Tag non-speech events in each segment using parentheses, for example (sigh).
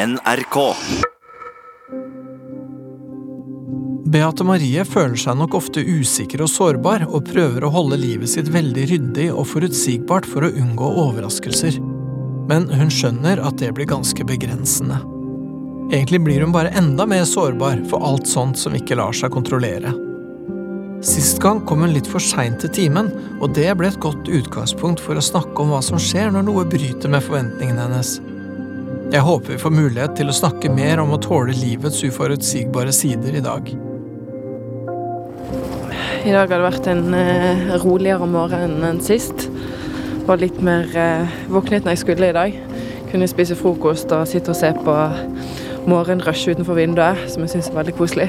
NRK. Beate Marie føler seg nok ofte usikker og sårbar, og prøver å holde livet sitt veldig ryddig og forutsigbart for å unngå overraskelser. Men hun skjønner at det blir ganske begrensende. Egentlig blir hun bare enda mer sårbar for alt sånt som ikke lar seg kontrollere. Sist gang kom hun litt for seint til timen, og det ble et godt utgangspunkt for å snakke om hva som skjer når noe bryter med forventningene hennes. Jeg håper vi får mulighet til å snakke mer om å tåle livets uforutsigbare sider i dag. I dag har det vært en eh, roligere morgen enn sist. Var litt mer eh, våknet når jeg skulle i dag. Kunne spise frokost og sitte og se på morgenrushet utenfor vinduet, som jeg syns er veldig koselig.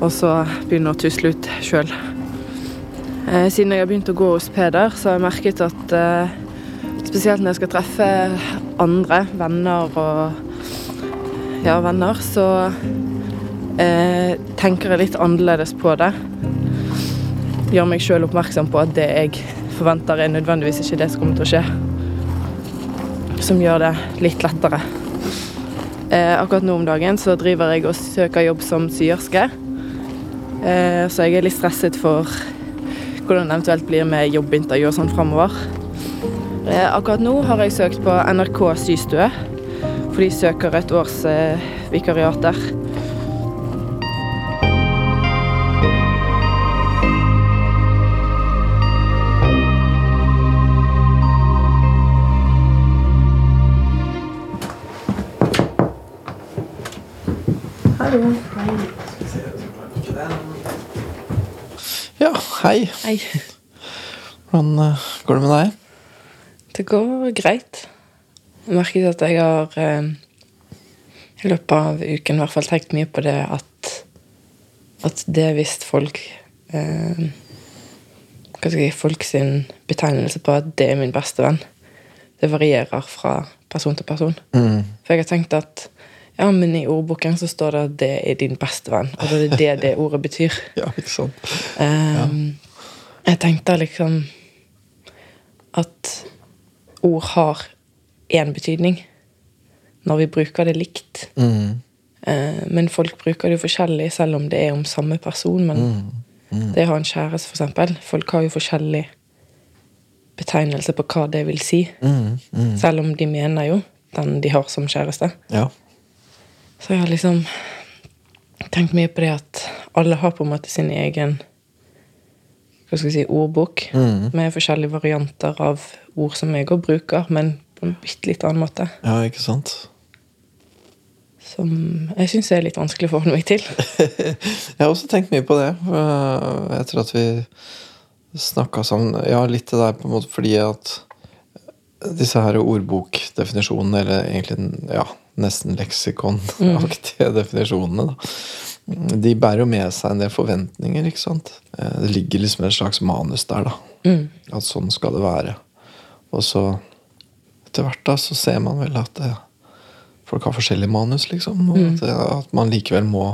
Og så begynne å tusle ut sjøl. Eh, siden jeg har begynt å gå hos Peder, så har jeg merket at eh, spesielt når jeg skal treffe andre, venner og ja, venner, så eh, tenker jeg litt annerledes på det. Gjør meg sjøl oppmerksom på at det jeg forventer, er nødvendigvis ikke det som kommer til å skje. Som gjør det litt lettere. Eh, akkurat nå om dagen så driver jeg og søker jobb som syerske. Eh, så jeg er litt stresset for hvordan det eventuelt blir med jobbintervju og sånn framover. Eh, akkurat nå har jeg søkt på NRK systue, for de søker et års eh, vikariat der. Hallo. Ja, hei. Hei. Hvordan eh, går det med deg? Det går greit. Jeg merker at jeg har eh, i løpet av uken i hvert fall tenkt mye på det at at det hvis folk eh, Hva skal jeg si Folk sin betegnelse på at det er min beste venn, det varierer fra person til person. Mm. For jeg har tenkt at ja, men i ordboken så står det at det er din beste venn, og det er det det (laughs) ordet betyr. Ja, ikke sant? Ehm, Jeg tenkte liksom at ord har én betydning når vi bruker det likt. Mm. Eh, men folk bruker det jo forskjellig, selv om det er om samme person. Men Mm. det å ha en kjæreste, eksempel Folk har jo forskjellig betegnelse på hva det vil si. Mm. Mm. Selv om de mener jo den de har som kjæreste. Ja. Så jeg har liksom tenkt mye på det at alle har på en måte sin egen hva skal jeg si, ordbok Mm. med forskjellige varianter av ord som jeg òg bruker, men på en bitte litt annen måte. ja, ikke sant? Som jeg syns er litt vanskelig å forholde meg til. (laughs) Jeg har også tenkt mye på det øh, etter at vi snakka sammen. Ja, litt det der på en måte fordi at disse her ordbokdefinisjonene, eller egentlig ja, nesten leksikonaktige definisjonene, da, de bærer jo med seg en del forventninger, ikke sant? Eh, Det ligger liksom et slags manus der, da. Mm. At sånn skal det være. Og så etter hvert da, så ser man vel at det, folk har forskjellige manus, liksom. Og at, det, at man likevel må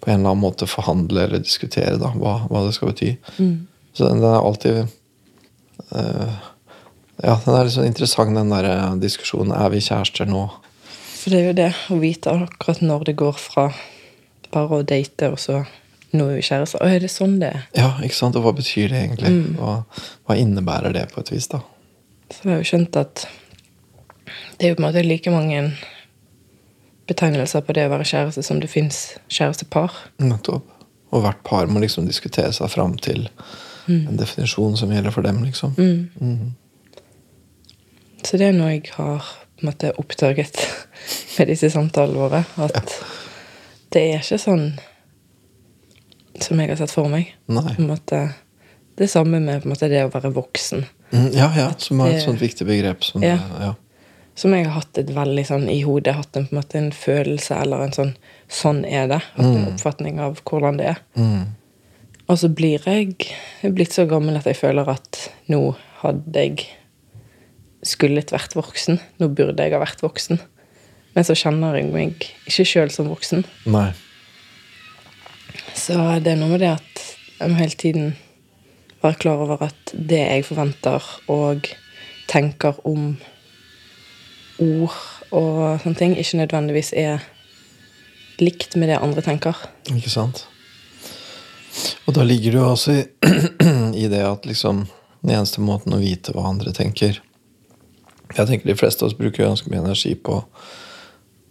på en eller annen måte forhandle eller diskutere da, hva, hva det skal bety. Så den, den er alltid eh, Ja, den er sånn interessant, den der eh, diskusjonen. Er vi kjærester nå? For det er jo det å vite akkurat når det går fra bare å date, og så nå er vi kjærester. Å, er det sånn det er? Ja, ikke sant? Og hva betyr det egentlig? Hva, hva innebærer det på et vis, da? Så jeg har jo skjønt at det er jo på en måte like mange betegnelser på det å være kjæreste som det fins kjærestepar. Nettopp. Og hvert par må liksom diskutere seg fram til en definisjon som gjelder for dem, liksom. Så det er noe jeg har på en måte oppdaget (laughs) med disse samtalene våre. At det er ikke sånn som jeg har sett for meg. Nei. På en måte, det samme med måte, det å være voksen. Mm, ja, ja, som er et sånt viktig begrep. Som, Ja. ja. Som jeg har hatt et veldig sånn i hodet. Hatt en, på en måte en følelse eller en sånn Sånn er det. Hatt en oppfatning av hvordan det er. Mm. Og så blir jeg blitt så gammel at jeg føler at nå hadde jeg skullet vært voksen. Nå burde jeg ha vært voksen. Men så kjenner jeg meg ikke sjøl som voksen. Nei. Så det er noe med det at jeg må hele tiden være klar over at det jeg forventer og tenker om ord og sånne ting ikke nødvendigvis er likt med det andre tenker. Ikke sant? Og da ligger det jo også i, (clears throat) i det at liksom den eneste måten å vite hva andre tenker Jeg tenker de fleste av oss bruker ganske mye energi på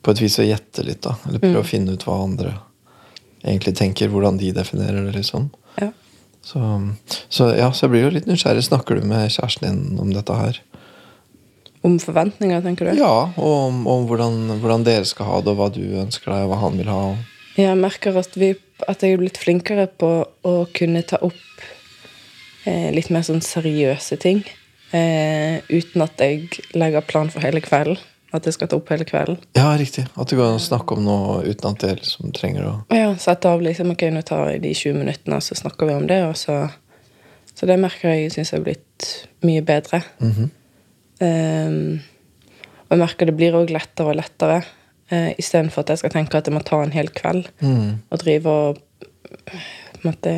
på et vis å gjette litt, da. Eller prøve å finne ut hva andre egentlig tenker, hvordan de definerer det, liksom. Ja. Så, så ja, så jeg blir jo litt nysgjerrig. Snakker du med kjæresten din om dette her? Om forventninger, tenker du? Ja, og om, om hvordan, hvordan dere skal ha det, og hva du ønsker deg, og hva han vil ha. Jeg merker at, vi, at jeg er blitt flinkere på å kunne ta opp eh, litt mer sånn seriøse ting. Eh, uten at jeg legger plan for hele kvelden. At jeg skal ta opp hele kvelden. Ja, riktig. At det går an å snakke om noe uten at det liksom trenger å Og ja, sette av liksom, ok, nå tar jeg de 20 minuttene, så snakker vi om det, og så Så det merker jeg syns jeg har blitt mye bedre. Ehm, og jeg merker det blir òg lettere og lettere. Uh, Istedenfor at jeg skal tenke at jeg må ta en hel kveld og drive og på en måte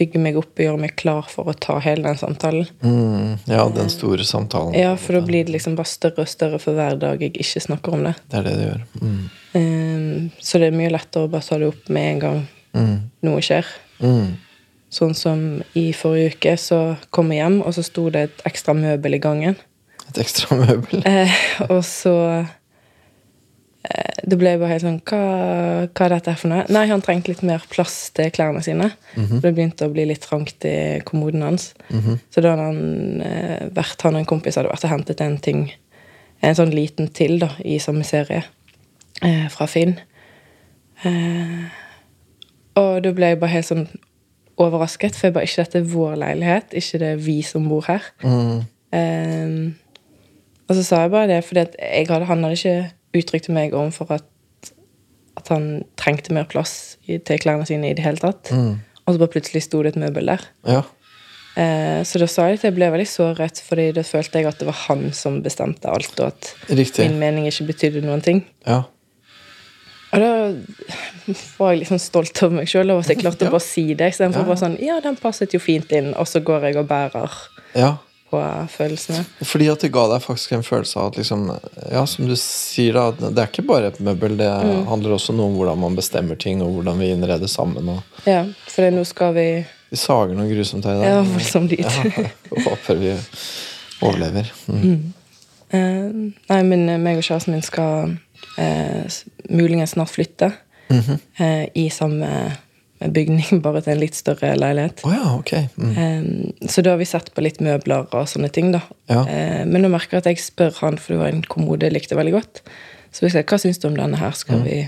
bygge meg opp og gjøre meg klar for å ta hele den samtalen. mm, Ja, den store samtalen. Ja, for da blir det liksom bare større og større for hver dag jeg ikke snakker om det. Det er det det gjør. Mm. Ehm, så det er mye lettere å bare ta det opp med en gang Mm. noe skjer. Mm. Sånn som i forrige uke, så kom jeg hjem, og så sto det et ekstra møbel i gangen. Et ekstra møbel. Eh, og så Det ble bare helt sånn hva, hva er dette for noe? Nei, han trengte litt mer plass til klærne sine. Mhm. Det begynte å bli litt trangt i kommoden hans. Så da hadde han eh, vært Han og en kompis hadde vært og hentet en ting, en sånn liten til, da, i samme serie, eh, fra Finn. Eh, og da ble jeg bare helt sånn overrasket, for jeg bare ikke dette er vår leilighet, ikke det er vi som bor her. Mm. Eh, og så sa jeg bare det, fordi at hadde, han hadde ikke uttrykt til meg overfor at, at han trengte mer plass i, til klærne sine i det hele tatt. Og så bare plutselig sto det et møbel der. Ja. Eh, så da sa jeg at jeg ble veldig såret, fordi da følte jeg at det var han som bestemte alt, og at Riktig. min mening ikke betydde noen ting. Ja. Og da var jeg litt sånn stolt over meg sjøl over at jeg klarte Ja. å bare si det. Istedenfor Ja. bare sånn Ja, den passet jo fint inn, og så går jeg og bærer ja. På følelsene. Fordi at det ga deg faktisk en følelse av at liksom Ja, som du sier, da. Det er ikke bare et møbel. Det Mm. handler også noe om hvordan man bestemmer ting, og hvordan vi innreder sammen. Og Ja, for nå skal vi vi sager noe grusomt her i Ja, dag. voldsomt dit. Ja, håper vi overlever. Mm. Eh, nei, men eh, meg og kjæresten min skal eh, muligens snart flytte. -hmm. eh, I samme bygning, (laughs) bare til en litt større leilighet. Oh, ja, ok. Mm. Eh, så da har vi sett på litt møbler og sånne ting, da. Ja. Eh, men nå merker jeg at jeg spør han, for det var en kommode jeg likte veldig godt. Så jeg sier, hva syns du om denne her? Skal vi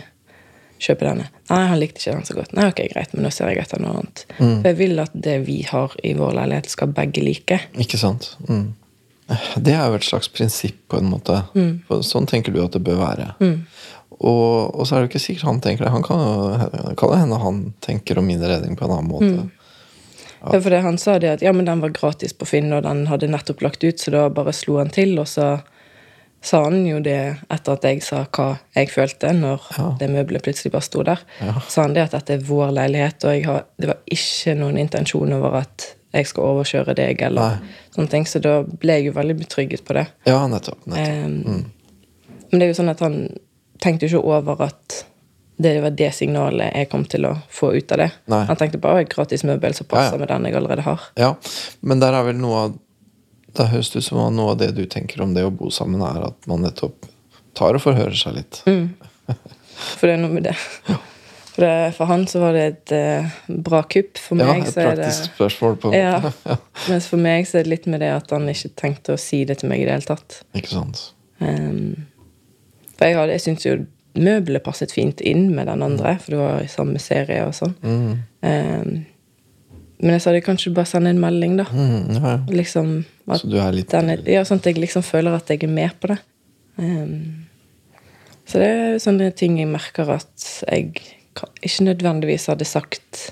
kjøpe denne? Nei, han likte ikke den så godt. Nei, ok, greit, men nå ser jeg etter noe annet. For jeg vil at det vi har i vår leilighet, skal begge like. Ikke sant? Mm. Det er jo et slags prinsipp, på en måte. For sånn tenker du at det bør være. Og, og så er det jo ikke sikkert han tenker det. Han kan kan hende han tenker om min redning på en annen måte. Ja. For det han sa det at ja, men den var gratis på Finn, og den hadde nettopp lagt ut, så da bare slo han til, og så sa han jo det etter at jeg sa hva jeg følte når Ja. det møbelet plutselig bare sto der. Ja. Sa han det at dette er vår leilighet, og har, det var ikke noen intensjon over at jeg skal overkjøre deg, eller Nei. sånne ting, så da ble jeg jo veldig betrygget på det. Ja, nettopp. nettopp. Mm. Men det er jo sånn at han tenkte jo ikke over at det var det signalet jeg kom til å få ut av det. Nei. Han tenkte bare «Å, et gratis møbel som passer Ja, ja. med den jeg allerede har. Ja, men der er vel noe av Det høres ut som noe av det du tenker om det å bo sammen, er at man nettopp tar og forhører seg litt. Mm. For det er noe med det. For, det, for han så var det et uh, bra kupp. For Ja, meg et så er det spørsmål, på en (laughs) ja. Mens for meg så er det litt med det at han ikke tenkte å si det til meg i det hele tatt. Ikke sant? Ehm, for jeg, hadde- jeg syns jo møbelet passet fint inn med den andre, for det var i samme serie og sånn. Mm. Um, men jeg sa det kanskje bare sende en melding, da. Mm, ja, ja. Liksom at Så du er litt er, ja, sånn at jeg liksom føler at jeg er med på det. Um, så det er sånne ting jeg merker at jeg ikke nødvendigvis hadde sagt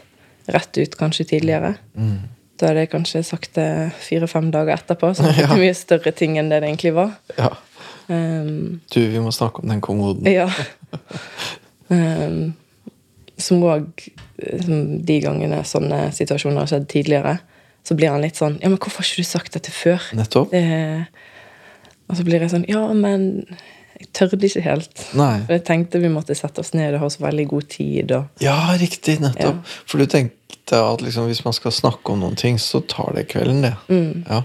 rett ut kanskje tidligere. Mm. Da hadde jeg kanskje sagt det fire-fem dager etterpå, så det er (laughs) ja. mye større ting enn det det egentlig var. Ja. Ehm, Du, vi må snakke om den kommoden. ja. Um, (laughs) som òg De gangene sånne situasjoner har skjedd tidligere, så blir han litt sånn Ja, men hvorfor har ikke du sagt dette før? Nettopp. Det, og så blir jeg sånn Ja, men jeg tørde ikke helt. Nei. For jeg tenkte vi måtte sette oss ned og ha så veldig god tid. Og, Ja, riktig. Nettopp. Ja. For du tenkte at liksom, hvis man skal snakke om noen ting, så tar det kvelden, det. Mm. Ja.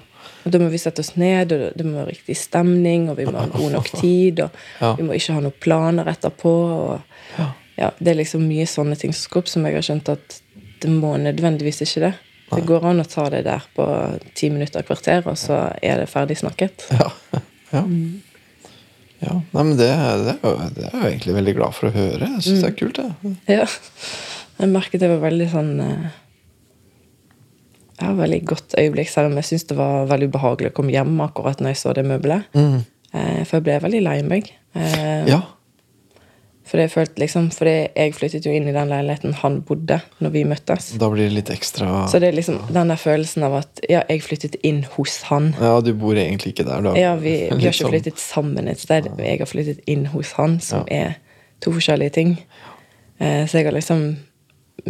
Og da må vi sette oss ned, og det må være riktig stemning, og vi må ha god nok tid, og Ja. vi må ikke ha noen planer etterpå. Og, Ja. ja, det er liksom mye sånne ting som skal opp, som jeg har skjønt at det må nødvendigvis ikke det. Det går an å ta det der på ti minutter, kvarter, og så er det ferdig snakket. Ja. (laughs) ja. ja. Nei, men det, det, er jo, det er jo egentlig veldig glad for å høre. Jeg syns det er kult, det. Ja. Jeg merket det var veldig sånn eh, Ja, veldig godt øyeblikk, selv om jeg syntes det var veldig ubehagelig å komme hjem akkurat når jeg så det møbelet. Mm. Eh, For jeg ble veldig lei meg. Eh, Ja. Fordi jeg følte liksom Fordi jeg flyttet jo inn i den leiligheten han bodde når vi møttes. Da blir det litt ekstra Så det er liksom den der følelsen av at ja, jeg flyttet inn hos han. Ja, du bor egentlig ikke der, da. Ja, vi, vi har (laughs) ikke sånn- flyttet sammen et sted. Jeg har flyttet inn hos han, som er to forskjellige ting. Eh, Så jeg har liksom,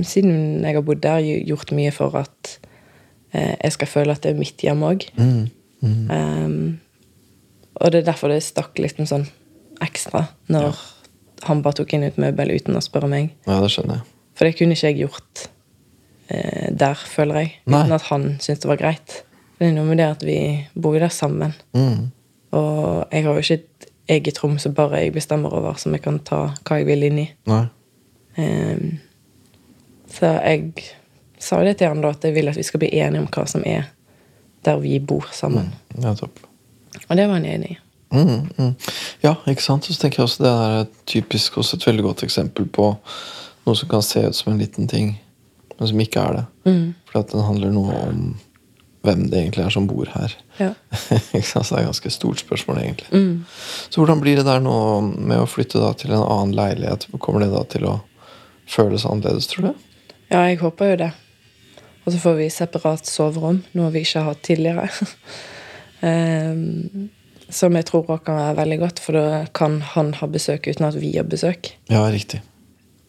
siden jeg har bodd der, gj- gjort mye for at jeg skal føle at det er mitt hjem òg. Mm. Mm. Um, og det er derfor det stakk liksom sånn ekstra når han bare tok inn et møbel uten å spørre meg. Ja, det skjønner jeg. For det kunne ikke jeg gjort eh, der, føler jeg. Nei. Uten at han syntes det var greit. Det er noe med det at vi bor der sammen. Mm. Og jeg har jo ikke et eget rom som bare jeg bestemmer over, som jeg kan ta hva jeg vil inn i. Um, så jeg sa det til han da, at jeg vil at vi skal bli enige om hva som er der vi bor sammen. Ja, topp. Og det var han enig i. Mm, mm. Ja, ikke sant? Og så tenker jeg også det er typisk også et veldig godt eksempel på noe som kan se ut som en liten ting, men som ikke er det. Mm. For at den handler noe om hvem det egentlig er som bor her. Ja. (laughs) Så det er et ganske stort spørsmål, egentlig. Mm. Så hvordan blir det der nå med å flytte da til en annen leilighet? Kommer det da til å føles annerledes, tror du? ja, jeg håper jo det. Og så får vi separat soverom, noe vi ikke har hatt tidligere. um, (laughs) som jeg tror også kan være veldig godt, for da kan han ha besøk uten at vi har besøk. Ja, riktig.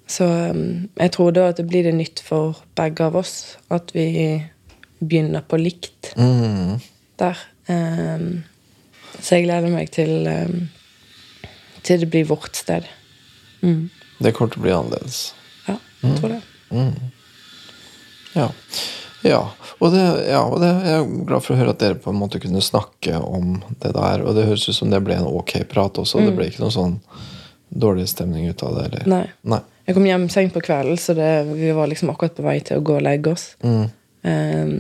Så um, jeg tror da at det blir det nytt for begge av oss at vi begynner på likt Mm. der. Um, så jeg gleder meg til um, til det blir vårt sted. Mm. Det kommer til å bli annerledes. Ja, jeg tror det. Ja. Ja. Og, det, ja, og det, jeg er glad for å høre at dere på en måte kunne snakke om det der. Og det høres ut som det ble en ok prat også. Det ble ikke noen sånn dårlig stemning ut av det? Eller? Nei. Nei. Jeg kom hjem sent på kvelden, så det, vi var liksom akkurat på vei til å gå og legge oss. Mm. Um,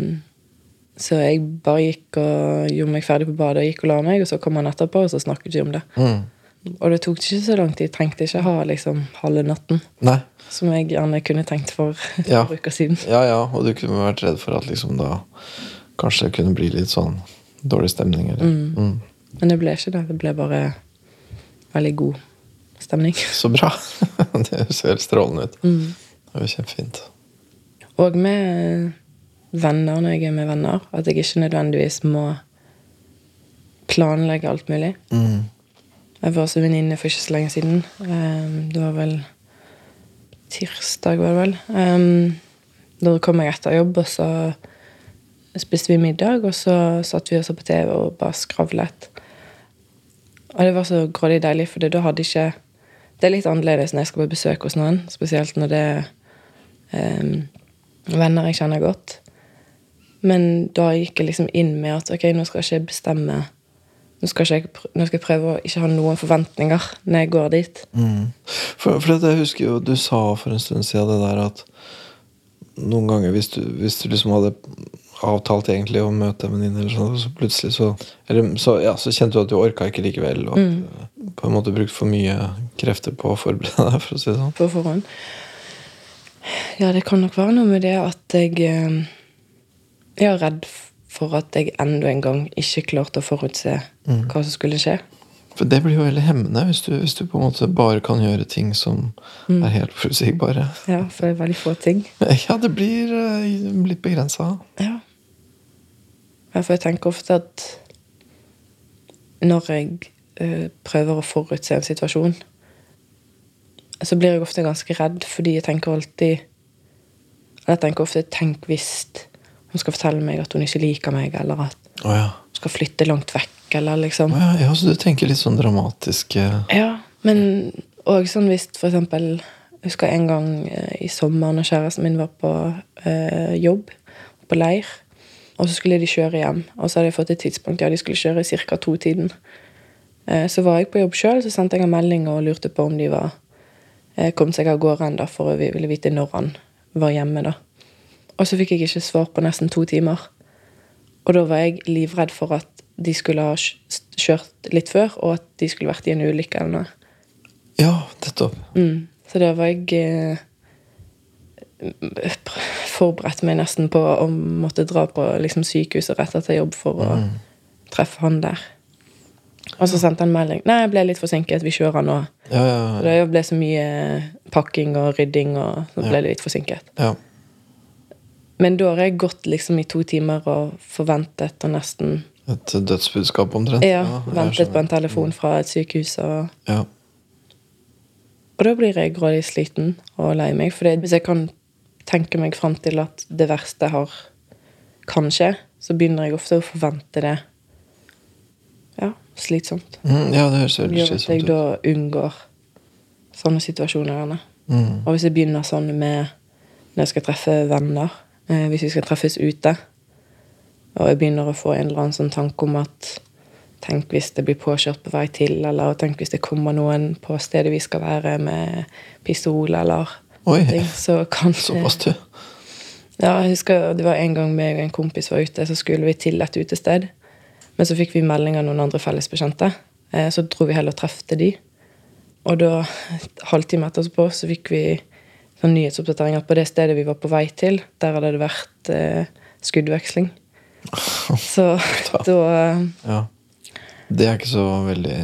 så jeg bare gikk og gjorde meg ferdig på badet og gikk og la meg, og så kom han etterpå, og så snakket vi om det. Mm. Og det tok ikke så lang tid. Trengte ikke ha liksom halve natten, Nei. som jeg gjerne kunne tenkt for (laughs) et Ja. uker siden. Ja, ja, og du kunne vært redd for at liksom da kanskje det kunne bli litt sånn dårlig stemning, eller mm. Men det ble ikke det. Det ble bare veldig god stemning. (laughs) Så bra! (laughs) det ser helt strålende ut. Mm. Det jo kjempefint. Og med venner når jeg er med venner. At jeg ikke nødvendigvis må planlegge alt mulig. Mm. Jeg var også venninne for ikke så lenge siden. Ehm, Det var vel tirsdag, var det vel. Ehm, Da kom jeg etter jobb, og så spiste vi middag, og så satt vi også på TV og bare skravlet. Og det var så grådig deilig, for da hadde ikke Det er litt annerledes når jeg skal på besøk hos noen, spesielt når det er um, venner jeg kjenner godt. Men da gikk jeg liksom inn med at ok, nå skal jeg ikke bestemme nå skal, jeg, nå skal jeg prøve å ikke ha noen forventninger når jeg går dit. Mm. For, for jeg husker jo du sa for en stund siden det der at noen ganger hvis du, hvis du liksom hadde avtalt egentlig å møte en venninne, eller sånn, så plutselig så, eller, så, ja, så kjente du at du orka ikke likevel, og at du på en måte brukte for mye krefter på å forberede deg, for å si det sånn. på forhånd. Ja, det kan nok være noe med det at jeg eh, Jeg er redd for at jeg enda en gang ikke klarte å forutse hva som skulle skje. For det blir jo veldig hemmende hvis du, hvis du på en måte bare kan gjøre ting som er helt forutsigbare. Ja, For det er veldig få ting. (laughs) Ja, det blir eh, litt begrensa. Ja. ja. For jeg tenker ofte at når jeg uh, prøver å forutse en situasjon, så blir jeg ofte ganske redd, fordi jeg tenker alltid Eller jeg tenker ofte Tenk hvis hun skal fortelle meg at hun ikke liker meg, eller at oh, ja. hun skal flytte langt vekk, eller liksom. Ja, ja, så du tenker litt sånn dramatisk Ja, men òg sånn hvis for eksempel Jeg husker en gang eh, i sommer når kjæresten min var på eh, jobb, på leir, og så skulle de kjøre hjem. Og så hadde jeg fått et tidspunkt ja, de skulle kjøre i ca. to-tiden. Eh, så var jeg på jobb sjøl, så sendte jeg en melding og lurte på om de var kom seg av gårde ennå, for vi ville vite når han var hjemme. da. Og så fikk jeg ikke svar på nesten to timer. Og da var jeg livredd for at de skulle ha kjørt litt før, og at de skulle vært i en ulykke eller noe. Ja, nettopp. Mm. Så da var jeg eh, pr- forberedt meg nesten på å måtte dra på liksom, sykehuset rett etter jobb for å treffe han der. Og så sendte han melding. 'Nei, jeg ble litt forsinket. Vi kjører nå.' Ja, ja, ja. Det ble så mye pakking og rydding, og så ble det litt forsinket. ja. Men da har jeg gått liksom i to timer og forventet og nesten Et dødsbudskap omtrent. Ja, ja ventet på en telefon fra et sykehus. Og, Ja. og da blir jeg grådig sliten og lei meg. For hvis jeg kan tenke meg fram til at det verste har kan skje, så begynner jeg ofte å forvente det. Ja, slitsomt. Mm, ja, det høres veldig gjør at jeg da unngår sånne situasjoner. Mm. Og hvis jeg begynner sånn med når jeg skal treffe venner, eh, hvis vi skal treffes ute, og jeg begynner å få en eller annen sånn tanke om at Tenk hvis det blir påkjørt på vei til, eller tenk hvis det kommer noen på stedet vi skal være med pistol, eller Oi, ting, så kanskje (laughs) såpass, du. Ja, jeg husker det var en gang meg og en kompis var ute, så skulle vi til et utested. Men så fikk vi melding av noen andre fellesbekjente. Eh, Så dro vi heller og trefte de. Og da, halvtime etterpå, så fikk vi sånn nyhetsoppdatering at på det stedet vi var på vei til, der hadde det vært eh, skuddveksling. (laughs) Så da Ja. Det er ikke så veldig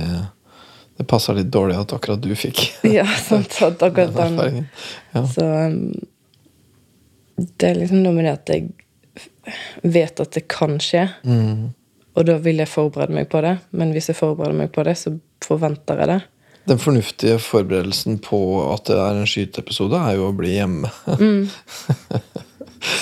Det passer litt dårlig at akkurat du fikk (laughs) Ja, sant. (laughs) At akkurat den den. Ja. Så um, det er liksom noe med det at jeg vet at det kan skje. Mm. Og da vil jeg forberede meg på det. Men hvis jeg forbereder meg på det, så forventer jeg det. Den fornuftige forberedelsen på at det er en skyteepisode, er jo å bli hjemme. (laughs)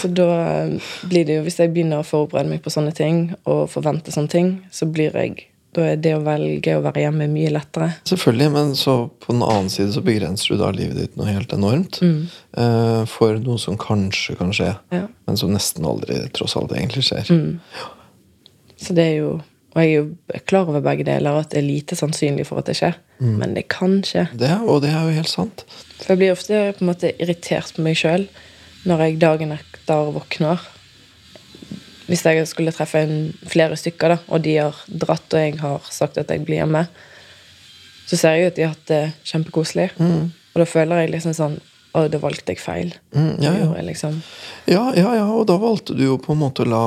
Så da um, blir det jo, hvis jeg begynner å forberede meg på sånne ting, og forvente sånne ting, så blir jeg Da er det å velge å være hjemme mye lettere. Selvfølgelig, men så på den annen side så begrenser du da livet ditt noe helt enormt. eh, for noe som kanskje kan skje, Ja. men som nesten aldri tross alt egentlig skjer. Så det er jo Og jeg er jo klar over begge deler, at det er lite sannsynlig for at det skjer. Men det kan skje. Det, og det er jo helt sant. For jeg blir ofte på en måte irritert på meg sjøl når jeg dagen etter våkner. Hvis jeg skulle treffe en, flere stykker, da, og de har dratt, og jeg har sagt at jeg blir hjemme, så ser jeg jo at de har hatt det kjempekoselig. Og da føler jeg liksom sånn Å, da valgte jeg feil. Mm, ja, ja. jeg liksom. ja, ja, ja, og da valgte du jo på en måte å la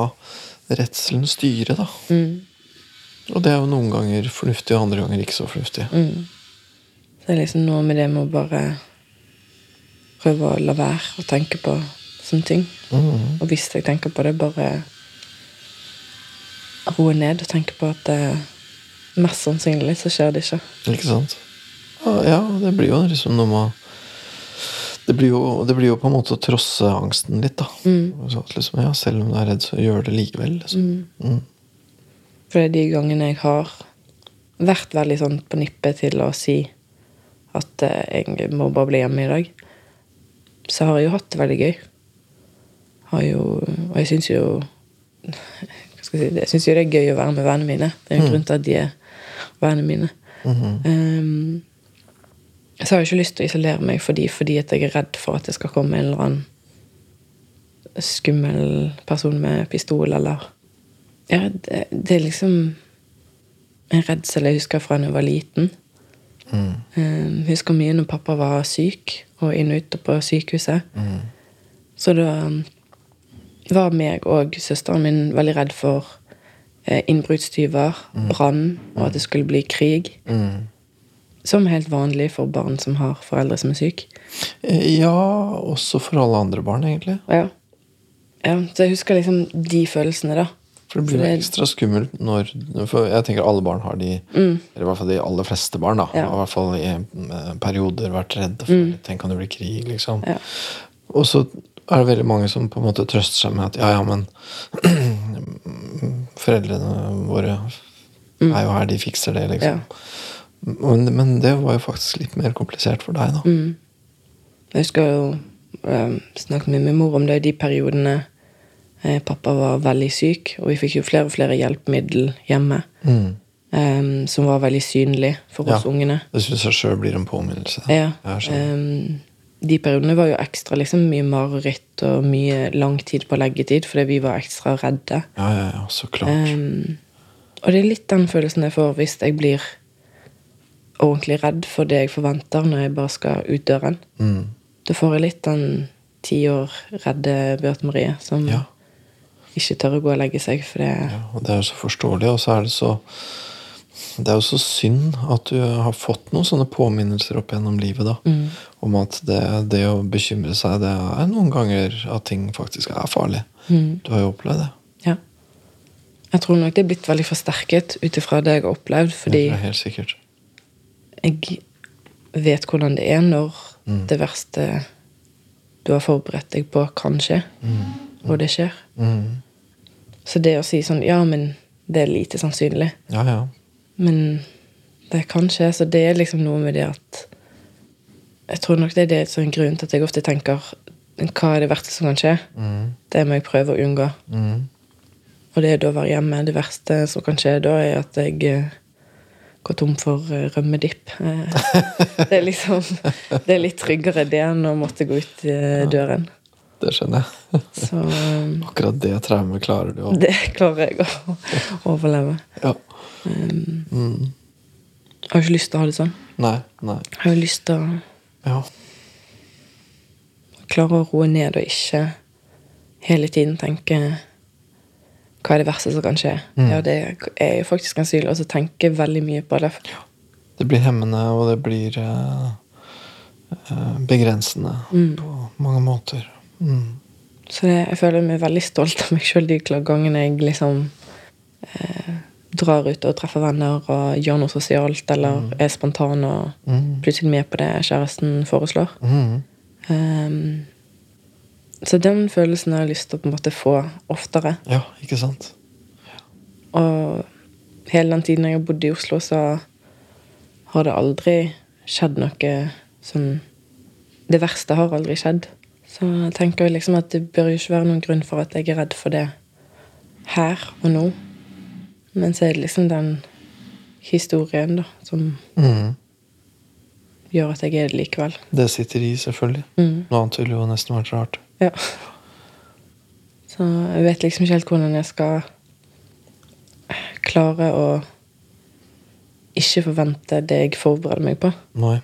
redselen styre, da. Og det er jo noen ganger fornuftig, og andre ganger ikke så fornuftig. Så det er liksom noe med det med å bare prøve å la være å tenke på sånne ting. Mm. Og hvis jeg tenker på det, bare roe ned og tenke på at det, mest sannsynlig så skjer det ikke. Ikke sant? Ja, det blir jo liksom noe med det blir, jo, det blir jo på en måte å trosse angsten litt, da. Så liksom, ja, selv om du er redd, så gjør det likevel. Liksom. Mm. For de gangene jeg har vært veldig sånn på nippet til å si at eh, jeg må bare bli hjemme i dag, så har jeg jo hatt det veldig gøy. Har jo, og jeg syns jo hva skal jeg si, Jeg syns jo det er gøy å være med vennene mine. Det er jo en grunn til at de er vennene mine. Um, så har jeg ikke lyst til å isolere meg fordi, fordi jeg er redd for at det skal komme en eller annen skummel person med pistol, eller Ja, det, det er liksom en redsel jeg husker fra da jeg var liten. Jeg husker mye når pappa var syk, og inn og ute på sykehuset. Så da um, var meg og søsteren min veldig redd for innbruddstyver, mm. brann, og at det skulle bli krig. Som er helt vanlig for barn som har foreldre som er syke. Eh, Ja, også for alle andre barn, egentlig. Ja. ja. Så jeg husker liksom de følelsene, da. For det blir For det- ekstra skummelt når For jeg tenker alle barn har de Eller i hvert fall de aller fleste barn, da. Ja. Har I hvert fall i eh, perioder vært redde for Tenk om det blir krig, liksom. Ja. Og så er det veldig mange som på en måte trøster seg med at ja, ja, men (clears throat) foreldrene våre er jo her de fikser det, liksom. Men, men det var jo faktisk litt mer komplisert for deg, da. Mm. Jeg husker jo um, snakket med min mor om det i de periodene eh, pappa var veldig syk, og vi fikk jo flere og flere hjelpemiddel hjemme. Mm. Um, som var veldig synlig for oss Ja. ungene. Det syns jeg sjøl blir en påminnelse. Ja. um, de periodene var jo ekstra liksom, mye mareritt og mye lang tid på leggetid, fordi vi var ekstra redde. Ja, ja, ja, så klart. Um, og det er litt den følelsen jeg får hvis jeg blir ordentlig redd for det jeg forventer når jeg bare skal ut døren. Mm. Da får jeg litt den ti år redde Beate Marie som Ja. Ikke tør å gå og legge seg. For det, Ja, og det er jo så forståelig, og så er det så Det er jo så synd at du har fått noen sånne påminnelser opp gjennom livet, da. Mm. Om at det, det å bekymre seg, det er noen ganger at ting faktisk er farlig. Mm. Du har jo opplevd det. ja. Jeg tror nok det er blitt veldig forsterket ut ifra det jeg har opplevd, fordi Det er helt sikkert. jeg vet hvordan det er når Mm. det verste du har forberedt deg på, kan skje, og det skjer. Mm. Så det å si sånn Ja, men det er lite sannsynlig. Ja, ja. Men det kan skje, så det er liksom noe med det at Jeg tror nok det det er grunnen til at jeg ofte tenker Hva er det verste som kan skje? Mm. Det må jeg prøve å unngå. Mm. Og det er da å være hjemme. Det verste som kan skje da, er at jeg eh, går tom for eh, rømmedipp. Eh, (laughs) Det er liksom Det er litt tryggere det enn å måtte gå ut døren. Det skjønner jeg. Så (laughs) um, Akkurat det traumet klarer du å (laughs) det klarer jeg å (laughs) overleve. Ja. Um, Mm. Jeg har ikke lyst til å ha det sånn. Nei, nei. Jeg har jo lyst til å Ja. klare å roe ned og ikke hele tiden tenke hva er det verste som kan skje? Mm. Ja, det er jo faktisk sannsynlig. Og så tenke veldig mye på det. Det blir hemmende, og det blir eh, begrensende Mm. på mange måter. Mm. Så det, jeg føler meg veldig stolt av meg sjøl de gangene jeg liksom eh, drar ut og treffer venner og gjør noe sosialt, eller er spontan og Mm. plutselig med på det kjæresten foreslår. Mm. Um, så den følelsen har jeg lyst til å på en måte få oftere. Ja, ikke sant? Og hele den tiden jeg har bodd i Oslo, så har det aldri skjedd noe sånn Det verste har aldri skjedd. Så jeg tenker liksom at det bør jo ikke være noen grunn for at jeg er redd for det her og nå. Men så er det liksom den historien, da, som Mm. gjør at jeg er det likevel. Det sitter i, selvfølgelig. Mm. Noe annet ville jo nesten vært rart. Ja. Så jeg vet liksom ikke helt hvordan jeg skal klare å ikke forvente det jeg forbereder meg på. Nei.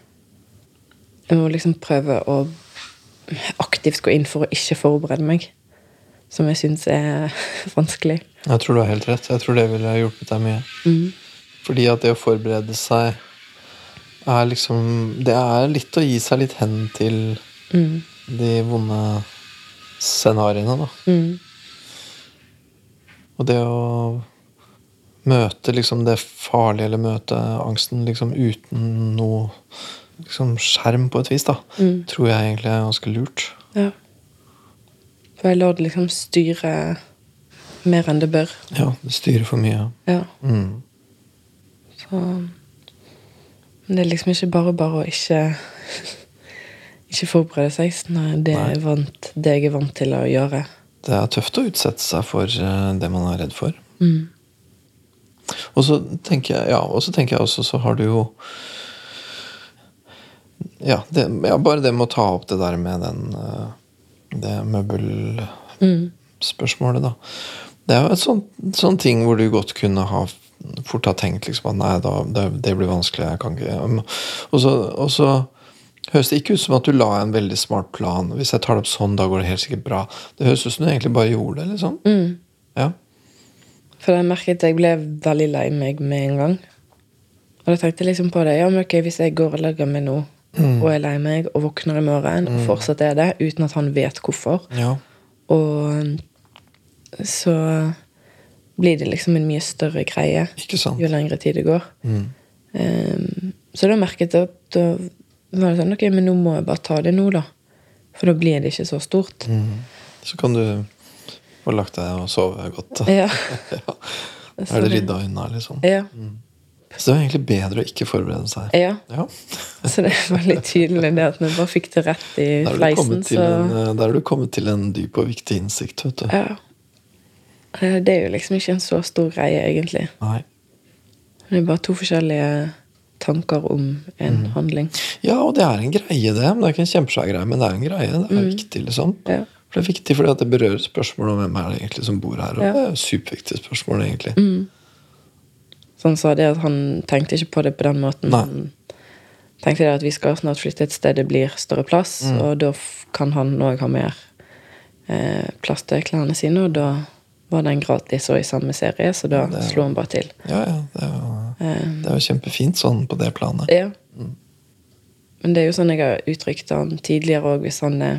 Jeg må liksom prøve å aktivt gå inn for å ikke forberede meg. Som jeg syns er (laughs) vanskelig. Jeg tror du har helt rett. Jeg tror det ville hjulpet deg mye. Mm. Fordi at det å forberede seg er liksom Det er litt å gi seg litt hen til Mm. de vonde scenarioene, da. Mm. Og det å møte liksom det farlige, eller møte angsten liksom uten noe liksom skjerm på et vis, da, Mm. tror jeg egentlig er ganske lurt. Ja. For jeg lar det liksom styre mer enn det bør. Ja, det styrer for mye. Ja. Mm. Så Men det er liksom ikke bare bare å ikke (laughs) Ikke forberede seg. Nei, det, Nei. er vant, det jeg er vant til å gjøre. Det er tøft å utsette seg for eh, det man er redd for. Mm. Og så tenker jeg, ja, og så tenker jeg også, så har du jo ja, det, ja, bare det med å ta opp det der med den eh, Det møbelspørsmålet, da. Det er jo et sånt, sånn ting hvor du godt kunne ha fort ha tenkt liksom at nei, da, det, det blir vanskelig, jeg kan ikke Og så, og så høres det ikke ut som at du la en veldig smart plan. Hvis jeg tar det opp sånn, da går det helt sikkert bra. Det høres ut som du egentlig bare gjorde det, liksom. Mm. Ja. For jeg merket at jeg ble veldig lei meg med en gang. Og da tenkte jeg liksom på det. Ja, men ok, Hvis jeg går og legger meg nå, og er lei meg, og våkner i morgen, og fortsatt er det, uten at han vet hvorfor, ja. og så blir det liksom en mye større greie jo lengre tid det går. Mm. Um, så da merket jeg at da var det sånn Ok, men nå må jeg bare ta det nå, da. For da blir det ikke så stort. Mm. Så kan du få lagt deg og sove godt. Ja. (laughs) ja. (laughs) Er det rydda unna, liksom? Ja. Så det er egentlig bedre å ikke forberede seg. ja. Ja. (laughs) Så det er veldig tydelig det at vi bare fikk det rett i fleisen. Så en, eh, der har du kommet til en dyp og viktig innsikt, vet du. ja. Eh, Det er jo liksom ikke en så stor greie, egentlig. Nei. Det er bare to forskjellige tanker om en Mm. handling. Ja, og det er en greie, det. Men det er ikke en kjempesvær greie, men det er en greie. Det er viktig, liksom. Mm. Ja. For det er viktig fordi det berører spørsmålet om hvem er det egentlig som bor her. Og Ja. Mm. det er superviktige spørsmål, egentlig. Så han sa det at han tenkte ikke på det på den måten. Nei. Han tenkte det at vi skal snart flytte et sted det blir større plass, Mm. og da kan han òg ha mer eh, plass til klærne sine, og da var den gratis og i samme serie, så da det slo han bare til. Ja, ja. Det er jo, Eh, det er jo kjempefint sånn på det planet. ja. Men det er jo sånn jeg har uttrykt han tidligere òg, hvis han er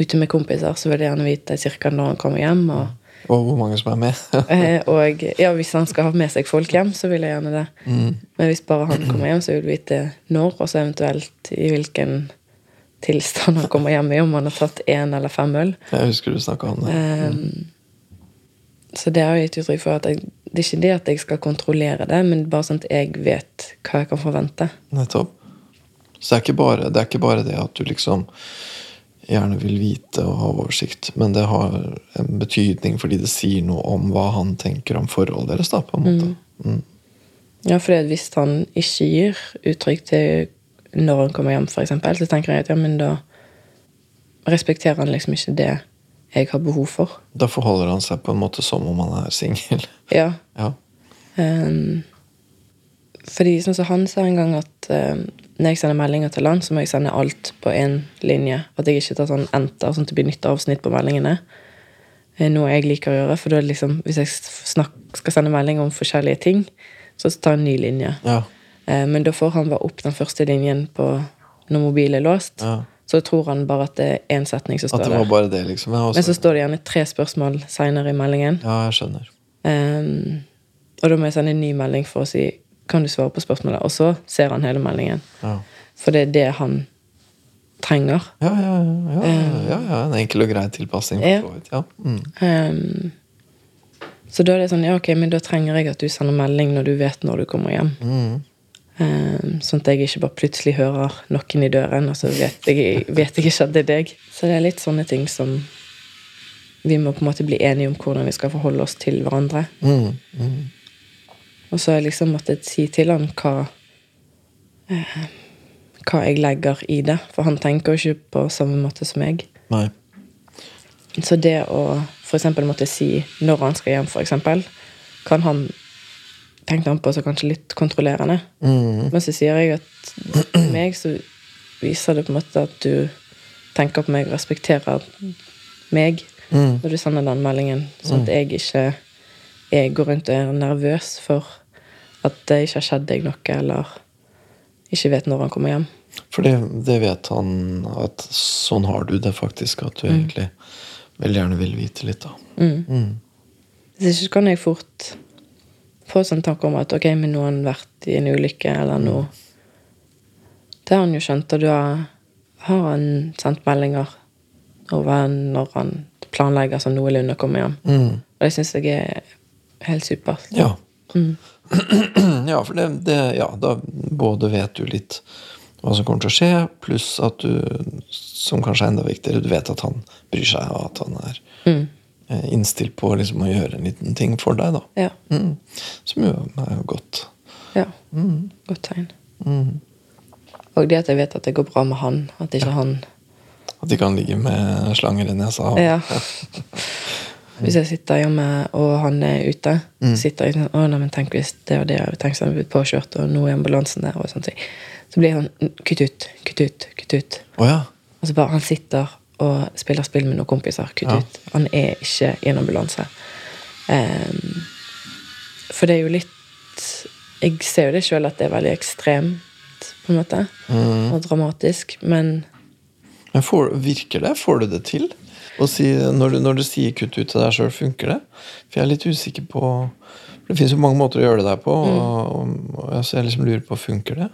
ute med kompiser, så vil jeg gjerne vite ca. når han kommer hjem. Og, Og hvor mange som er med. (laughs) eh, og ja, hvis han skal ha med seg folk hjem, så vil jeg gjerne det. Mm. Men hvis bare han kommer hjem, så vil vi vite når, og så eventuelt i hvilken tilstand han kommer hjem i, om han har tatt én eller fem øl. Jeg husker du snakka om det. Mm. så det har jeg gitt uttrykk for at jeg, det er ikke det at jeg skal kontrollere det, men bare sånn at jeg vet hva jeg kan forvente. Nettopp. Så det er, ikke bare, det er ikke bare det at du liksom gjerne vil vite og ha oversikt, men det har en betydning fordi det sier noe om hva han tenker om forholdet deres, da, på en måte. Mm. Ja, for hvis han ikke gir uttrykk til når han kommer hjem, eksempel, så tenker jeg at ja, men da respekterer han liksom ikke det jeg har behov for. Da forholder han seg på en måte som om han er singel. (laughs) Ja. ja. Um, fordi sånn som han sa en gang at um, når jeg sender meldinger til han, så må jeg sende alt på én linje. At jeg ikke tar sånn enter, sånn at det blir nytt avsnitt på meldingene. Noe jeg liker å gjøre. For da liksom, hvis jeg snak, skal sende melding om forskjellige ting, så tar jeg en ny linje. Ja. Eh, Men da får han bare opp den første linjen på når mobilen er låst. ja. Så tror han bare at det er én setning som At står det var der. bare det, liksom. Også... Men så står det gjerne tre spørsmål seinere i meldingen. ja jeg skjønner. Um, og da må jeg sende en ny melding for å si Kan du svare på spørsmålet? Og så ser han hele meldingen. Ja. For det er det han trenger. Ja, ja, ja, ja, ja, ja. En enkel og grei tilpasning. Ja. Mm. Um, så da er det sånn Ja, ok, men da trenger jeg at du sender melding når du vet når du kommer hjem. Mm. Um, sånn at jeg ikke bare plutselig hører noen i døren, og så vet jeg, vet jeg ikke at det er deg. Så det er litt sånne ting som vi må på en måte bli enige om hvordan vi skal forholde oss til hverandre. Mm. Mm. Og så har jeg liksom måttet si til han hva eh, Hva jeg legger i det. For han tenker jo ikke på samme måte som meg. Nei. Så det å eksempel måtte si når han skal hjem, eksempel, kan han tenkte han på som kanskje litt kontrollerende. Mm. Men så sier jeg at meg så viser det på en måte at du tenker på meg og respekterer meg Mm. når du sender den meldingen, sånn at jeg ikke jeg går rundt og er nervøs for at det ikke har skjedd deg noe, eller ikke vet når han kommer hjem. For det, det vet han at sånn har du det faktisk, at du egentlig veldig gjerne vil vite litt, da. Mm. Hvis ikke kan jeg fort få sånn tanke om at ok, men nå har han vært i en ulykke, eller noe. Det har han jo skjønt, og da har han sendt meldinger over når han planlegger sånn noenlunde å komme hjem. Mm. Og det syns jeg er helt supert. Ja. Mm. (clears throat) ja, for det, det Ja, da både vet du litt hva som kommer til å skje, pluss at du, som kanskje er enda viktigere, du vet at han bryr seg, og at han er Mm. eh, innstilt på liksom å gjøre en liten ting for deg, da. Ja. Mm. Som jo er jo godt. ja. Mm. Godt tegn. Mm. Og det at jeg vet at det går bra med han. At ikke han At ikke han ligger med slanger i nesa. Ja. (laughs) Hvis jeg sitter hjemme og han er ute, sitter jeg sånn Å, nei, men tenk hvis det og det Tenk sånn, blitt påkjørt, og nå er ambulansen der, og sånne ting. Så blir jeg sånn Kutt ut, kutt ut, kutt ut. Oh, ja. Og så bare Han sitter og spiller spill med noen kompiser. Kutt Ja. ut. Han er ikke i en ambulanse. Um, for det er jo litt Jeg ser jo det sjøl at det er veldig ekstremt, på en måte. Mm. Og dramatisk. Men Men får, virker det? Får du det til? Si, når, du, når du sier 'kutt ut' til deg sjøl, funker det? For jeg er litt usikker på Det fins jo mange måter å gjøre det der på. Mm. Og, og, og, jeg liksom lurer på funker det.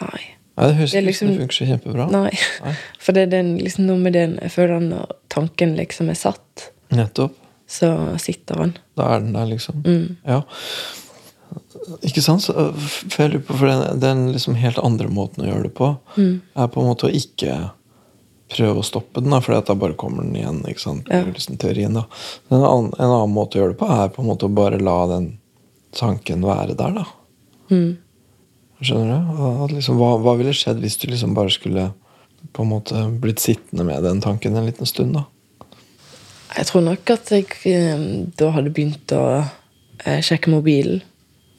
nei. Nei, Det høres som liksom- det funker så kjempebra. Nei. Nei. (laughs) For det er den, liksom noe med den Jeg føler når tanken liksom er satt, Nettopp. så sitter han. Da er den der, liksom. Mm. Ja. Ikke sant? Så, øh, for jeg lurer på, for den, den liksom helt andre måten å gjøre det på, Mm. er på en måte å ikke prøve å stoppe den, da, for da bare kommer den igjen. ikke sant? Ja. Liksom teorien da. En annen, en annen måte å gjøre det på er på en måte å bare la den tanken være der. da. Mm. Skjønner du? Liksom, hva, hva ville skjedd hvis du liksom bare skulle på en måte blitt sittende med den tanken en liten stund? da? Jeg tror nok at jeg eh, da hadde begynt å eh, sjekke mobilen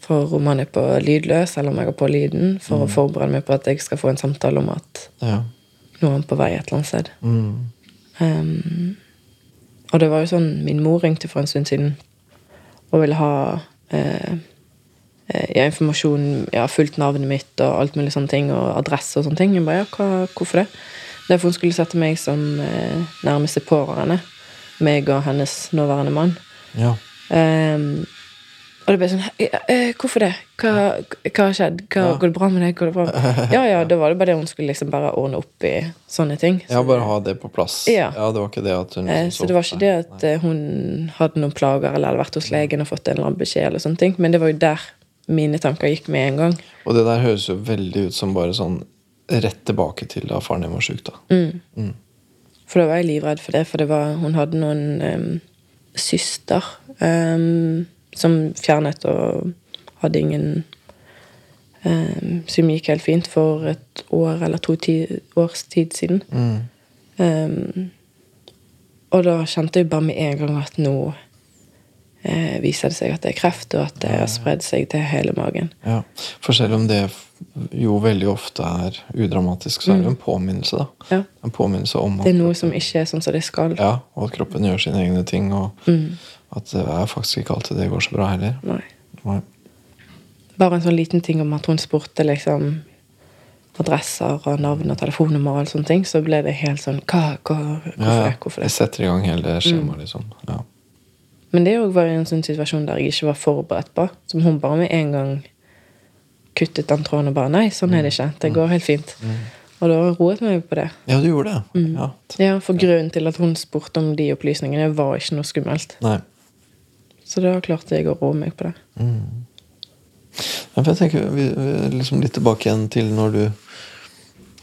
for om han er på lydløs, eller om jeg har på lyden, for å forberede meg på at jeg skal få en samtale om at Ja. Nå er han på vei et eller annet sted. Mm. Um, og det var jo sånn Min mor ringte for en stund siden og ville ha eh, eh, ja, informasjon, ja, fulgt navnet mitt og alt mulig sånne ting, og adresse og sånne ting. Hun bare, ja, hva, hvorfor det? Det er for hun skulle sette meg som eh, nærmeste pårørende. Meg og hennes nåværende mann. ja. Ehm, og det ble sånn «Ja, eh, Hvorfor det? Hva, hva har skjedd? Hva, Ja. Går det bra med deg? Går det bra? med-» Ja, ja, da var det bare det hun skulle liksom bare ordne opp i sånne ting. Ja, bare ha det på plass. Ja. Det var ikke det at hun Eh, liksom Så det var ikke det at eh, hun hadde noen plager eller hadde vært hos legen og fått en eller annen beskjed, eller sånne ting. men det var jo der mine tanker gikk med en gang. Og det der høres jo veldig ut som bare sånn rett tilbake til da faren din var sjuk, da. Mm. For da var jeg livredd for det, for det var, hun hadde noen um, syster em, som fjernet og hadde ingen em, Som gikk helt fint for et år eller to ti, års tid siden. Mm. Um, og da kjente jeg bare med en gang at nå eh, viser det seg at det er kreft, og at det har spredd seg til hele magen. Ja. For selv om det jo veldig ofte er udramatisk, så er det en påminnelse, da. Ja. En påminnelse om at, Det er noe som ikke er sånn som det skal. ja, og at kroppen gjør sine egne ting, og Mm. At det er faktisk ikke alltid det går så bra heller. Nei. Nei. Bare en sånn liten ting om at hun spurte liksom adresser og navn og telefonnummer og sånne ting, så ble det helt sånn hva, hva, Hvorfor Ja, ja. det? Jeg setter i gang hele Mm. skjemaet, liksom. Ja. Men det var var en sånn situasjon der jeg ikke var forberedt på. Som hun bare med en gang kuttet den tråden og bare Nei, sånn er det ikke. Det går helt fint. Og da roet meg på det. ja, du gjorde det. Mm. Ja. Ja, For grunnen til at hun spurte om de opplysningene, var ikke noe skummelt. Nei. Så da klarte jeg å roe meg på det. Ja, jeg tenker vi, vi, liksom litt tilbake igjen til når du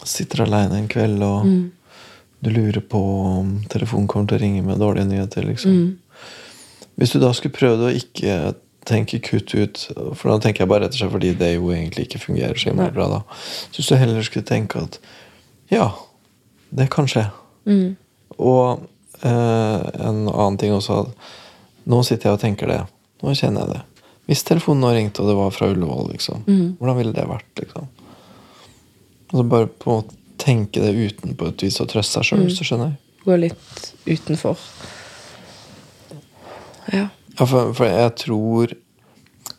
sitter aleine en kveld og Mm. du lurer på om telefonen kommer til å ringe med dårlige nyheter. liksom. Mm. Hvis du da skulle prøvd å ikke tenke kutt ut, for da tenker jeg bare rett og slett fordi det jo egentlig ikke fungerer så innmari bra, da. Så hvis du heller skulle tenke at ja, det kan skje. Mm. Og eh, en annen ting også at nå sitter jeg og tenker det. Nå kjenner jeg det. Hvis telefonen nå ringte, og det var fra Ullevål, liksom, mm. hvordan ville det vært? liksom? Altså Bare på måte tenke det uten på et vis og trøste seg sjøl, mm. så skjønner? Gå litt utenfor. Ja. Ja, for, for jeg tror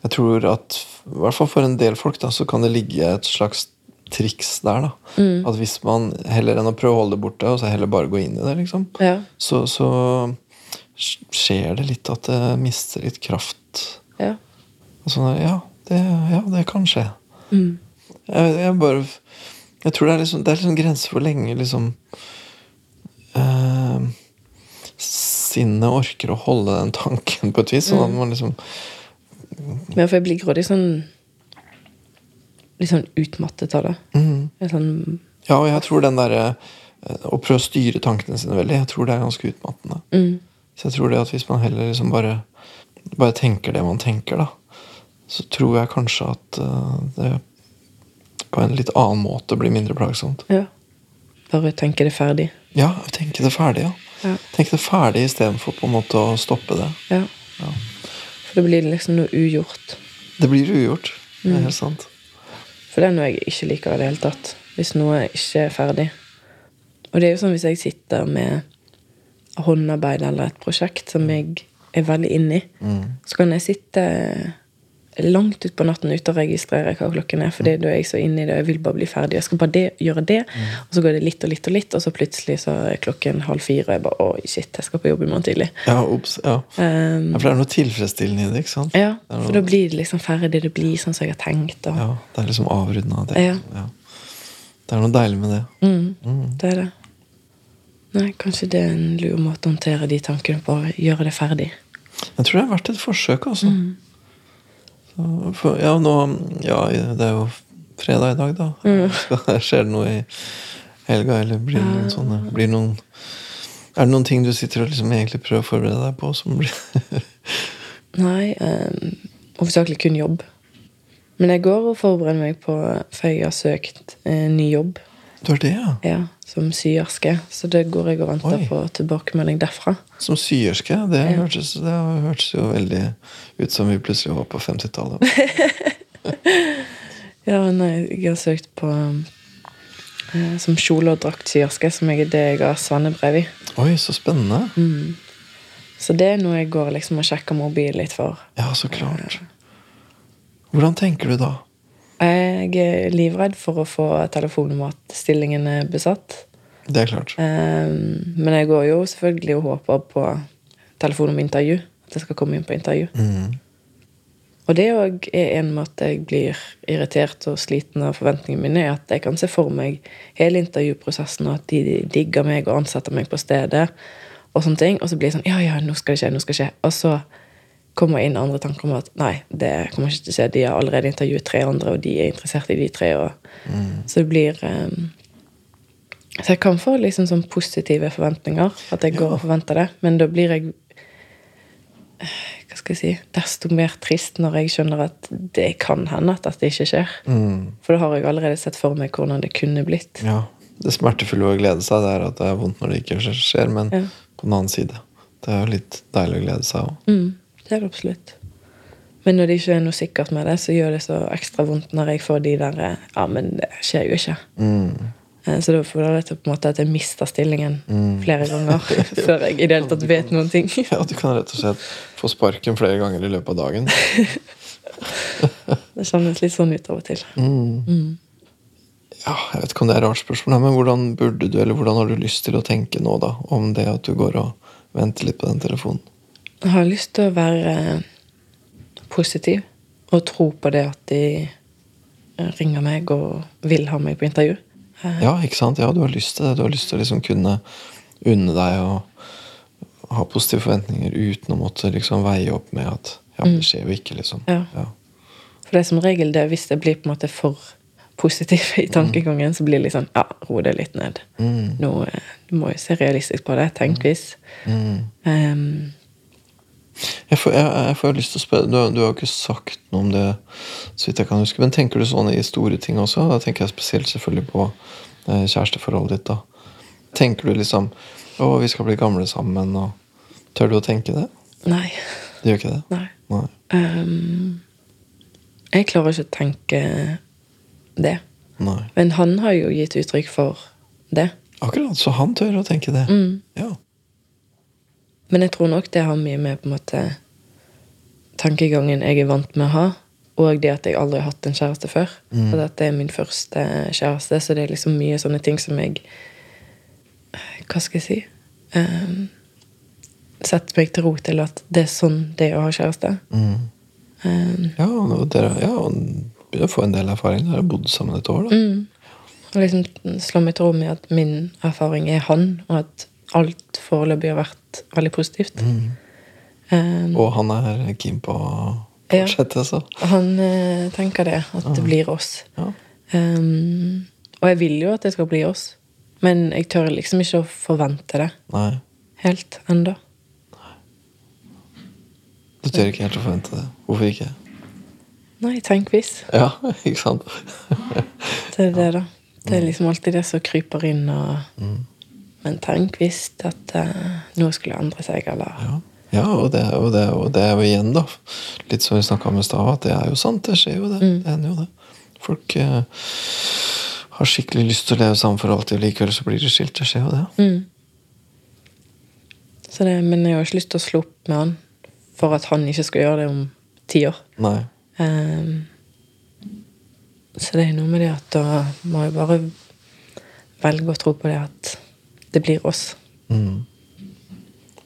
Jeg tror at i hvert fall for en del folk da, så kan det ligge et slags triks der. da At hvis man heller enn å prøve å holde det borte, og så heller bare gå inn i det, liksom Ja. så, så skjer det litt at det mister litt kraft. ja. Og sånn ja, det, ja, det kan skje. Mm. Jeg, jeg bare Jeg tror det er liksom, det er liksom grenser for lenge liksom eh, Sinnet orker å holde den tanken på et vis. Sånn at man liksom Men for jeg blir grådig sånn Litt sånn utmattet av det. Mm. Sånn, Ja, og jeg tror den derre eh, Å prøve å styre tankene sine veldig, jeg tror det er ganske utmattende. mm, Så jeg tror det at hvis man heller liksom bare Bare tenker det man tenker, da, så tror jeg kanskje at eh, det på en litt annen måte blir mindre plagsomt. ja. Bare tenke det ferdig. Ja, tenke det ferdig, ja. Ja. Tenke det ferdig istedenfor på en måte å stoppe det. ja. For da blir det liksom noe ugjort. Det blir ugjort. Det er helt sant. For det er noe jeg ikke liker i det hele tatt. Hvis noe ikke er ferdig. Og det er jo sånn hvis jeg sitter med håndarbeid eller et prosjekt som jeg er veldig inne i, så kan jeg sitte langt utpå natten uten og registrere hva klokken er, fordi da er jeg så inne i det, og jeg vil bare bli ferdig. Jeg skal bare det, gjøre det, og så går det litt og litt og litt, og så plutselig så er klokken halv fire, og jeg bare Oi, shit, jeg skal på jobb i morgen tidlig. Ja, obs. Ja. Um, ja, for det er noe tilfredsstillende i det, ikke sant? ja, for noe- da blir det liksom ferdig, det blir sånn som jeg har tenkt. Og, Ja, det er liksom avrunda. Det, Ja. ja. det er noe deilig med det. Mm, det er det. Nei, kanskje det er en lur måte å håndtere de tankene på. Gjøre det ferdig. Jeg tror det er verdt et forsøk, altså. Så, for, ja, nå Ja, det er jo fredag i dag, da. Mm. (laughs) skjer det noe i helga, eller blir det noen sånne blir det noen, Er det noen ting du sitter og liksom egentlig prøver å forberede deg på som blir (laughs) Nei, um, hovedsakelig kun jobb. Men jeg går og forbereder meg på For jeg har søkt eh, ny jobb Du har det, ja? ja, som syerske. Så det går jeg og venter Oi. på tilbakemelding derfra. Som syerske? Det, Ja. hørtes, det hørtes jo veldig ut som vi plutselig var på 50-tallet. (laughs) Ja, nei, jeg har søkt på eh, som kjole- og draktsyerske, som jeg, det jeg har svennebrev i. Oi, så spennende. Så det er noe jeg går liksom og sjekker mobilen litt for. Ja, så klart. Hvordan tenker du da? Jeg er livredd for å få telefon om at stillingen er besatt. Det er klart. Eh, Men jeg går jo selvfølgelig og håper på telefon om intervju. At jeg skal komme inn på intervju. Mm. Og det òg er en måte jeg blir irritert og sliten av forventningene mine, er at jeg kan se for meg hele intervjuprosessen, og at de digger meg og ansetter meg på stedet, og sånne ting. Og så blir det sånn Ja, ja, nå skal det skje, nå skal det skje. Og så kommer inn andre tanker om at nei, det kommer ikke til å skje. De har allerede intervjuet tre andre, og de er interessert i de tre. Og, Så det blir um, Så jeg kan få liksom sånn positive forventninger, at jeg går og forventer det, men da blir jeg hva skal jeg si, desto mer trist når jeg skjønner at det kan hende at dette ikke skjer. Mm. For da har jeg allerede sett for meg hvordan det kunne blitt. Ja. Det smertefulle å glede seg, det er at det er vondt når det ikke skjer, men Ja. på den annen side. Det er jo litt deilig å glede seg òg. Mm, det er det absolutt. Men når det ikke er noe sikkert med det, så gjør det så ekstra vondt når jeg får de der eh, Ja, men det skjer jo ikke. Mm. Eh, Så da får det til på en måte at jeg mister stillingen flere ganger (laughs) (laughs) før jeg i det hele tatt vet noen ting. Ja, du kan rett og slett få sparken flere ganger i løpet av dagen. (laughs) Det kjennes litt sånn ut av og til. Mm. Ja, jeg vet ikke om det er et rart spørsmål, men hvordan burde du, eller hvordan har du lyst til å tenke nå, da? Om det at du går og venter litt på den telefonen? Har lyst til å være eh, positiv og tro på det at de eh, ringer meg og vil ha meg på intervju. Eh, Ja, ikke sant? Ja, du har lyst til det. Du har lyst til å liksom kunne unne deg å ha positive forventninger uten å måtte liksom veie opp med at ja, det skjer jo ikke, liksom. Ja. Ja. For det er som regel det hvis det blir på en måte for positiv i tankegangen, så blir det liksom Ja, ro det litt ned. Mm. Nå, du må jo se realistisk på det. Tenk hvis. Mm. Ehm, Jeg får, jeg, jeg får lyst til å spørre, du, du har jo ikke sagt noe om det, så vidt jeg kan huske, men tenker du sånn i store ting også? Da tenker jeg spesielt selvfølgelig på eh, kjæresteforholdet ditt. da. Tenker du liksom å, vi skal bli gamle sammen, og tør du å tenke det? nei. Du gjør ikke det? Nei. Nei. Um, jeg klarer ikke å tenke det. Nei. Men han har jo gitt uttrykk for det. Akkurat, så han tør å tenke det. Mm. Ja. Men jeg tror nok det har mye med på en måte tankegangen jeg er vant med å ha, og det at jeg aldri har hatt en kjæreste før. Og at det er min første kjæreste, så det er liksom mye sånne ting som jeg Hva skal jeg si? Um, setter meg til ro til at det er sånn det er å ha kjæreste. Mm. Um, Ja, og dere ja, begynner å få en del erfaring. Dere har bodd sammen et år, da. mm. Og liksom slå meg til ro med at min erfaring er han, og at alt foreløpig har vært veldig positivt. Um, Og han er keen på å fortsette, så. Han uh, tenker det, at det blir oss. Ja. Um, og jeg vil jo at det skal bli oss, men jeg tør liksom ikke å forvente det Nei. helt ennå. Du tør ikke helt å forvente det. Hvorfor ikke? Nei, tenk hvis. Ja, (laughs) ikke sant? Det er det, da. Det er liksom alltid det som kryper inn og Men tenk hvis at uh, noe skulle endre seg, eller Ja, ja og, det, og, det, og det er jo igjen, da. Litt som vi snakka om i stad, at det er jo sant. Det skjer jo, det. Det hender jo det. Folk uh, har skikkelig lyst til å leve sammen for alltid, og likevel så blir de skilt. Det skjer jo, det. Mm. Så det, Men jeg har ikke lyst til å slå opp med han for at han ikke skal gjøre det om ti år. Nei. Um, så det er noe med det at da må jeg bare velge å tro på det at det blir oss. Mm.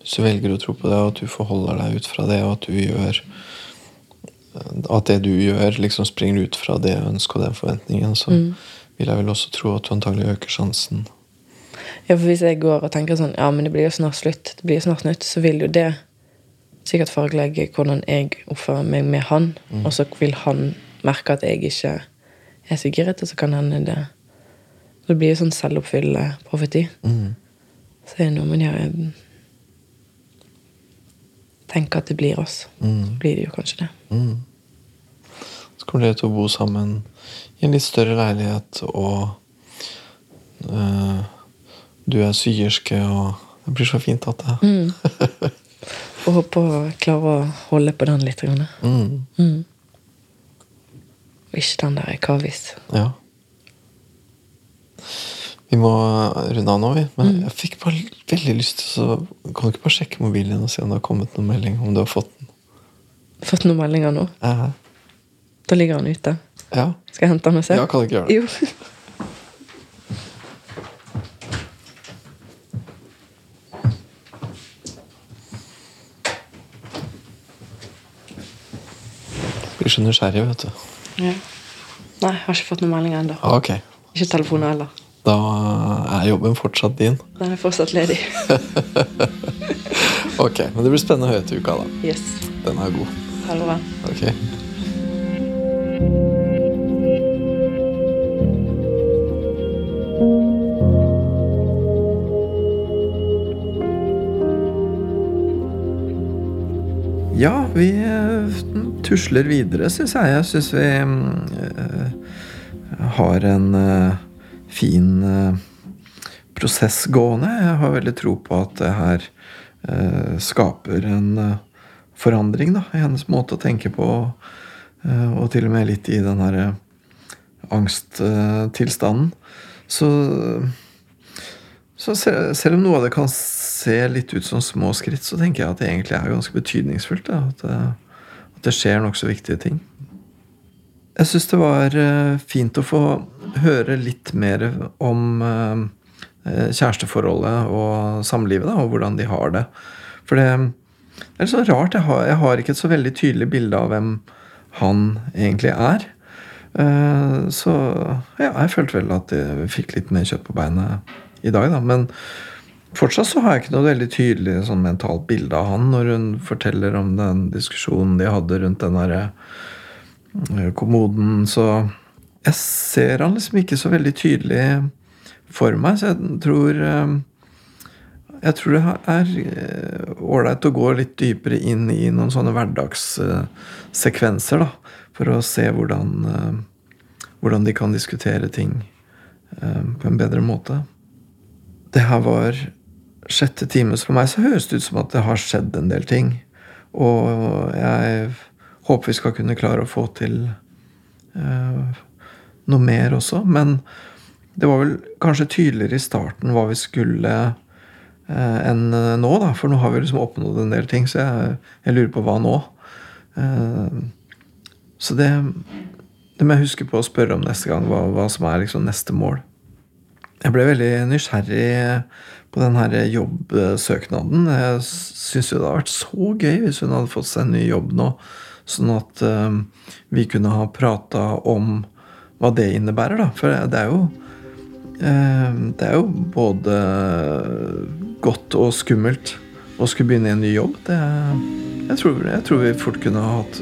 Hvis du velger å tro på det, og at du forholder deg ut fra det, og at du gjør At det du gjør, liksom springer ut fra det ønsket og den forventningen, så vil jeg vel også tro at du antagelig øker sjansen. Ja, for Hvis jeg går og tenker sånn Ja, men det blir jo snart slutt, det blir jo snart nytt, så vil jo det sikkert fargelegge hvordan jeg oppfører meg med han, og så vil han merke at jeg ikke er så giret, og så kan hende det Det blir jo sånn selvoppfyllende profeti. Mm. Så det er noe med gjør Tenker at det blir oss. Mm. Så blir det jo kanskje det. Mm. Så kommer dere til å bo sammen i en litt større leilighet, og øh, du er syerske, og det blir så fint at det Mm. Og håper å klare å holde på den litt. Grann. mm. Mm. Og ikke den der hva hvis. Ja. Vi må runde av nå, vi. Men Mm. jeg fikk bare veldig lyst til å Kan du ikke bare sjekke mobilen din og se om det har kommet noen melding? Om du har fått den? Fått noen meldinger nå. Eh, Da ligger han ute. ja. Skal jeg hente han og se? ja, kan du ikke gjøre det? Jo. Blir så nysgjerrig, vet du. Ja. Nei, jeg har ikke fått noen meldinger ennå. Ok. Ikke telefoner heller. Da er jobben fortsatt din. Den er fortsatt ledig. (laughs) Ok, Men det blir spennende å høre til uka, da. Yes. Den er god. Ha Okay. Ja, vi eh, tusler videre, syns jeg. Jeg syns vi eh, har en eh, fin eh, prosess gående. Jeg har veldig tro på at det her eh, skaper en forandring da, i hennes måte å tenke på. og til og med litt i den her angsttilstanden. Så, så se- selv om noe av det kan se litt ut som små skritt, så tenker jeg at det egentlig er ganske betydningsfullt. Da, at, det, at det skjer nokså viktige ting. Jeg syns det var eh, fint å få høre litt mer om eh, eh, kjæresteforholdet og samlivet, da, og hvordan de har det. For det er sånn rart. Jeg har, jeg har ikke et så veldig tydelig bilde av hvem han egentlig er. Så ja, jeg følte vel at jeg fikk litt mer kjøtt på beinet i dag, da. Men fortsatt så har jeg ikke noe veldig tydelig sånn mentalt bilde av han når hun forteller om den diskusjonen de hadde rundt den derre kommoden. Så jeg ser han liksom ikke så veldig tydelig for meg, så jeg tror eh, jeg tror det er eh, ålreit å gå litt dypere inn i noen sånne hverdagssekvenser, da. For å se hvordan, eh, hvordan de kan diskutere ting eh, på en bedre måte. Det her var sjette time, så for meg så høres det ut som at det har skjedd en del ting. Og jeg håper vi skal kunne klare å få til eh, noe mer også. Men det var vel kanskje tydeligere i starten hva vi skulle eh, enn nå, da. For nå har vi liksom oppnådd en del ting, så jeg, jeg lurer på hva nå. Eh, så det, det må jeg huske på å spørre om neste gang, hva, hva som er liksom neste mål. Jeg ble veldig nysgjerrig på den her jobbsøknaden. Jeg syns jo det hadde vært så gøy hvis hun hadde fått seg en ny jobb nå, sånn at eh, vi kunne ha prata om hva det innebærer, da. For det er jo eh, Det er jo både godt og skummelt å skulle begynne i en ny jobb. Det, jeg, tror, jeg tror vi fort kunne ha hatt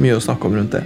mye å snakke om rundt det.